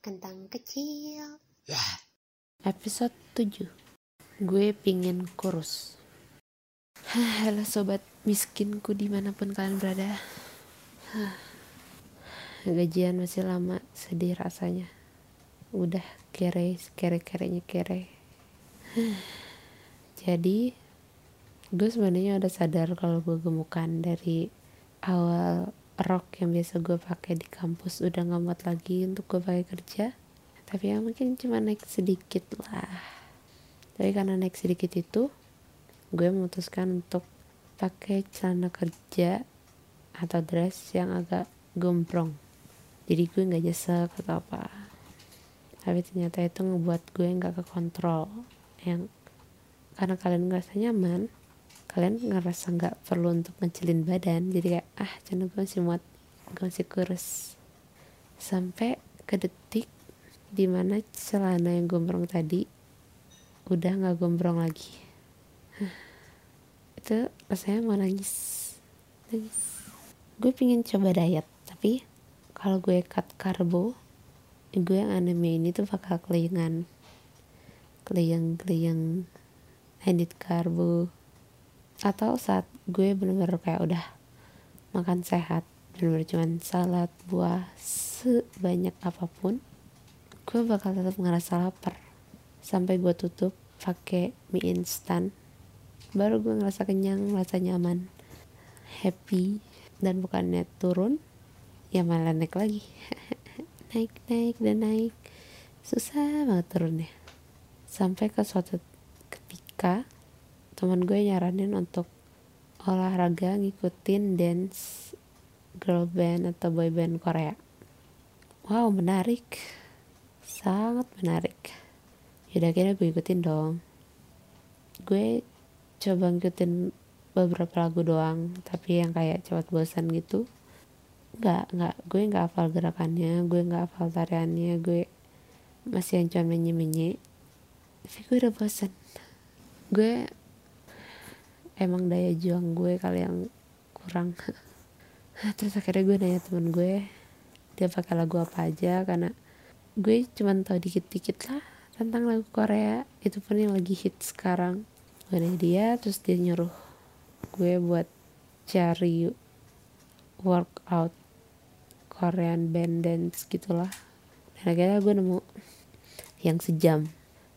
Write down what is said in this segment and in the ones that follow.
kentang kecil. Episode 7 Gue pingin kurus Hah, Halo sobat miskinku di mana pun kalian berada Hah. Gajian masih lama, sedih rasanya Udah kere, kere-kerenya kere Hah. Jadi Gue sebenarnya udah sadar kalau gue gemukan dari awal rok yang biasa gue pakai di kampus udah nggak muat lagi untuk gue pakai kerja. Tapi ya mungkin cuma naik sedikit lah. Tapi karena naik sedikit itu gue memutuskan untuk pakai celana kerja atau dress yang agak gombrong. Jadi gue nggak nyesek atau apa. Tapi ternyata itu ngebuat gue nggak ke kontrol yang karena kalian ngerasa nyaman kalian ngerasa nggak perlu untuk ngecilin badan jadi kayak ah channel gue masih muat gue masih kurus. Sampai ke detik di mana celana yang gombrong tadi udah nggak gombrong lagi. Itu rasanya mau nangis. Nangis. Gue pingin coba diet tapi kalau gue cut karbo gue yang anemia ini tuh bakal kelingan keliyang keliyang edit karbo atau saat gue bener-bener kayak udah makan sehat bener-bener cuman salad buah sebanyak apa pun gue bakal tetap ngerasa lapar. Sampai gue tutup pakai mie instan baru gue ngerasa kenyang ngerasa nyaman happy dan bukannya turun ya malah naik lagi. Naik naik dan naik. Susah banget turunnya. Sampai ke suatu ketika teman gue nyaranin untuk olahraga ngikutin dance girl band atau boy band Korea. Wow menarik. Sangat menarik. Yaudah kira gue ikutin dong. Gue coba ngikutin beberapa lagu doang tapi yang kayak cepat bosan gitu. Nggak nggak gue nggak hafal gerakannya gue nggak hafal tariannya gue masih yang cuma menye tapi gue udah bosan gue emang daya juang gue kali yang kurang. Terus akhirnya gue nanya temen gue dia pakai lagu apa aja karena gue cuman tahu dikit-dikit lah tentang lagu Korea. Itu pun yang lagi hit sekarang. Gue nanya dia terus dia nyuruh gue buat cari workout Korean band dance gitulah. Dan akhirnya gue nemu yang sejam.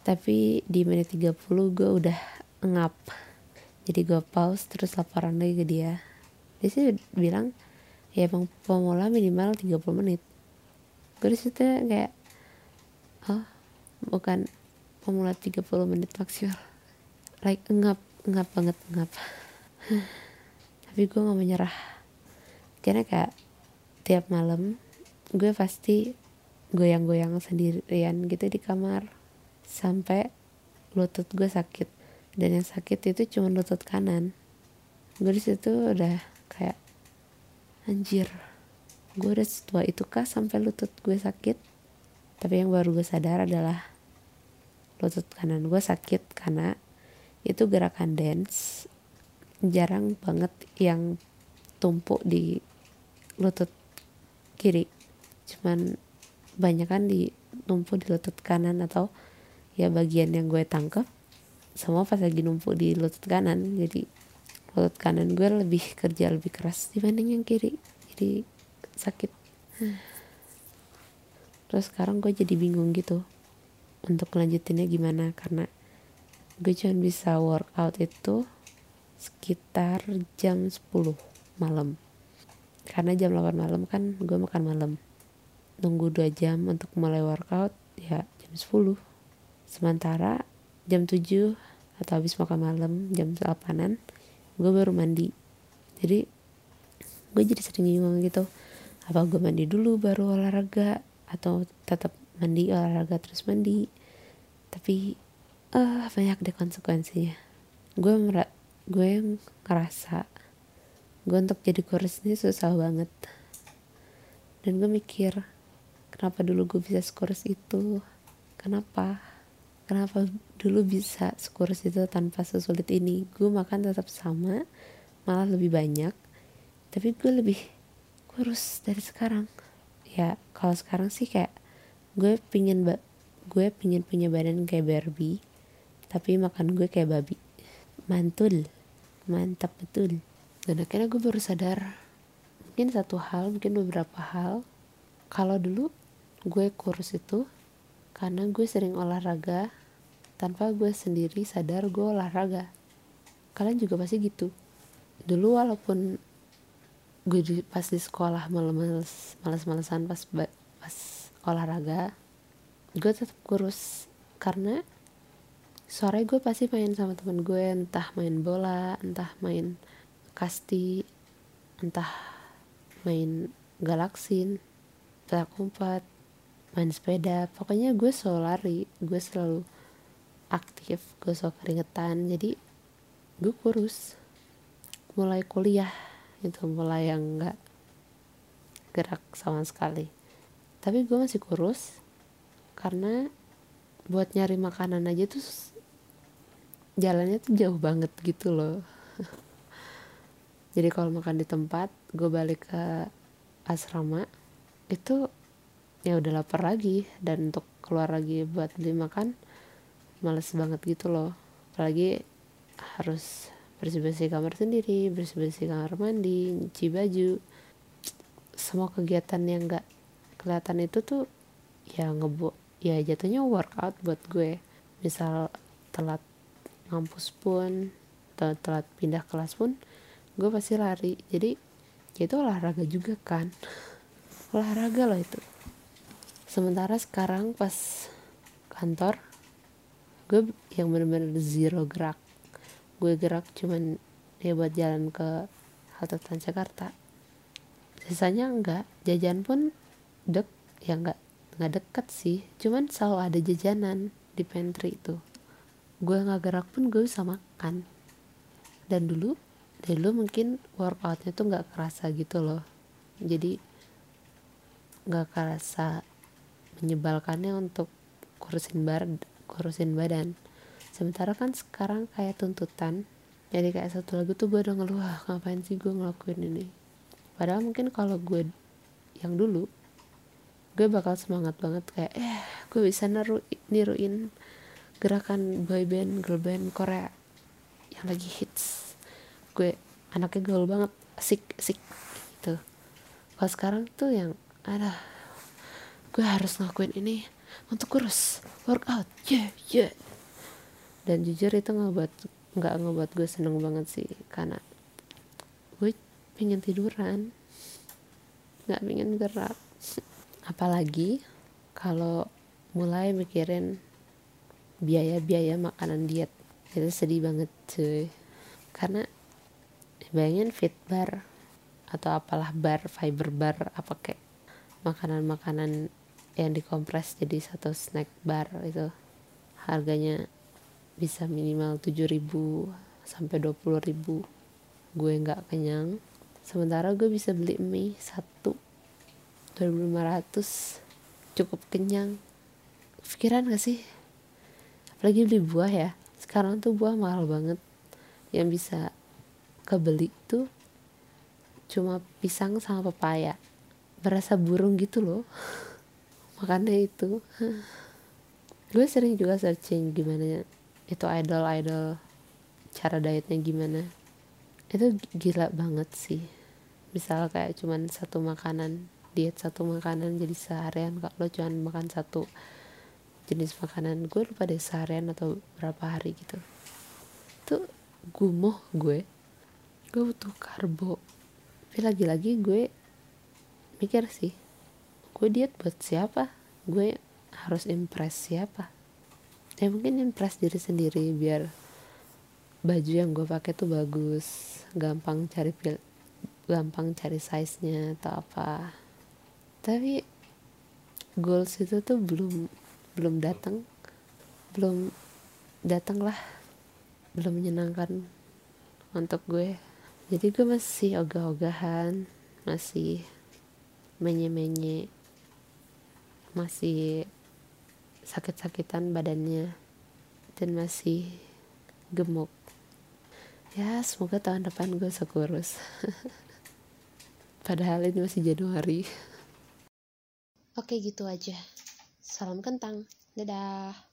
Tapi di menit 30 gue udah ngap jadi gue pause terus laporan lagi ke dia. Dia sih bilang ya emang pemula minimal 30 menit. Gue di situ kayak oh bukan pemula 30 menit maksimal like ngap ngap banget ngap. Tapi gue gak menyerah karena kayak tiap malam gue pasti goyang-goyang sendirian gitu di kamar. Sampai lutut gue sakit dan yang sakit itu cuma lutut kanan. Gue di situ udah kayak anjir gue udah setua itu kah sampai lutut gue sakit? Tapi yang baru gue sadar adalah lutut kanan gue sakit karena itu gerakan dance jarang banget yang tumpuk di lutut kiri. Cuman banyak kan di tumpuk di lutut kanan atau ya bagian yang gue tangkap semua pas lagi numpuk di lutut kanan jadi lutut kanan gue lebih kerja lebih keras dibanding yang kiri jadi sakit. Terus sekarang gue jadi bingung gitu untuk lanjutinnya gimana karena gue cuma bisa workout itu sekitar jam 10 malam. Karena jam 8 malam kan gue makan malam. Nunggu 2 jam untuk mulai workout ya jam 10 sementara jam 7 atau habis makan malam jam 8an gue baru mandi. Jadi gue jadi sering bingung gitu. Apa gue mandi dulu baru olahraga? Atau tetap mandi olahraga terus mandi? Tapi uh, banyak deh konsekuensinya. Gue merak gue ngerasa gue untuk jadi kurus ini susah banget. Dan gue mikir kenapa dulu gue bisa sekurus itu? Kenapa kenapa dulu bisa sekurus itu tanpa sesulit ini? Gue makan tetap sama malah lebih banyak. Tapi gue lebih kurus dari sekarang. Ya kalau sekarang sih kayak gue pingin ba gue pingin punya badan kayak Barbie tapi makan gue kayak babi. Mantul mantap betul. Dan akhirnya gue baru sadar mungkin satu hal mungkin beberapa hal. Kalau dulu gue kurus itu karena gue sering olahraga tanpa gue sendiri sadar gue olahraga. Kalian juga pasti gitu. Dulu walaupun gue di, pas di sekolah males males malesan pas pas olahraga gue tetap kurus. Karena sore gue pasti main sama temen gue entah main bola entah main kasti entah main galaksin petak umpet main sepeda. Pokoknya gue selalu lari. Gue selalu aktif. Gue selalu keringetan. Jadi gue kurus. Mulai kuliah. Itu mulai yang enggak gerak sama sekali. Tapi gue masih kurus. Karena buat nyari makanan aja tuh jalannya tuh jauh banget gitu loh. Jadi kalau makan di tempat gue balik ke asrama itu ya udah lapar lagi. Dan untuk keluar lagi buat beli makan males banget gitu loh. Apalagi harus bersih-bersih kamar sendiri bersih-bersih kamar mandi nyuci baju. Semua kegiatan yang gak kelihatan itu tuh ya ngebu ya jatuhnya workout buat gue. Misal telat ngampus pun atau telat pindah kelas pun gue pasti lari. Jadi ya itu olahraga juga kan. Olahraga loh itu sementara sekarang pas kantor gue yang bener-bener zero gerak. Gue gerak cuman ya buat jalan ke halte Transjakarta. Sisanya enggak jajan pun dek ya enggak nggak deket sih. Cuman selalu ada jajanan di pantry itu. Gue nggak gerak pun gue bisa makan. Dan dulu dulu mungkin workoutnya tuh nggak kerasa gitu loh. Jadi nggak kerasa menyebalkannya untuk kurusin bar kurusin badan. Sementara kan sekarang kayak tuntutan jadi kayak satu lagu tuh gue udah ngeluh ah, ngapain sih gue ngelakuin ini? Padahal mungkin kalau gue yang dulu gue bakal semangat banget kayak eh gue bisa niru niruin gerakan boyband girl band Korea yang lagi hits. Gue anaknya gaul banget asik asik gitu. Kalau sekarang tuh yang ada gue harus ngakuin ini untuk kurus. Workout yeah yeah. Dan jujur itu ngebuat nggak ngebuat gue seneng banget sih karena gue pengen tiduran. Nggak pengen gerak. Apalagi kalau mulai mikirin biaya-biaya makanan diet. Itu sedih banget cuy. Karena bayangin fit bar atau apalah bar fiber bar apa kayak makanan-makanan yang dikompres jadi satu snack bar itu. Harganya bisa minimal 7000 sampai 20000 gue nggak kenyang. Sementara gue bisa beli mie satu 2500 cukup kenyang. Pikiran gak sih? Apalagi beli buah ya. Sekarang tuh buah mahal banget. Yang bisa kebeli tuh cuma pisang sama pepaya. Berasa burung gitu loh makanya itu. Gue sering juga searching gimana itu idol idol cara dietnya gimana. Itu gila banget sih. Misal kayak cuman satu makanan diet satu makanan jadi seharian kalau cuman makan satu jenis makanan gue lupa deh seharian atau berapa hari gitu. Tuh gumoh gue. Gue butuh karbo. Tapi lagi-lagi gue mikir sih gue diet buat siapa? Gue harus impress siapa? Ya mungkin impress diri sendiri biar baju yang gue pakai tuh bagus gampang cari pil gampang cari size nya atau apa. Tapi goals itu tuh belum belum datang belum datang lah belum menyenangkan untuk gue. Jadi gue masih ogah-ogahan masih menye-menye masih sakit-sakitan badannya dan masih gemuk. Ya semoga tahun depan gue sekurus. Padahal ini masih Januari. Oke gitu aja. Salam kentang. Dadah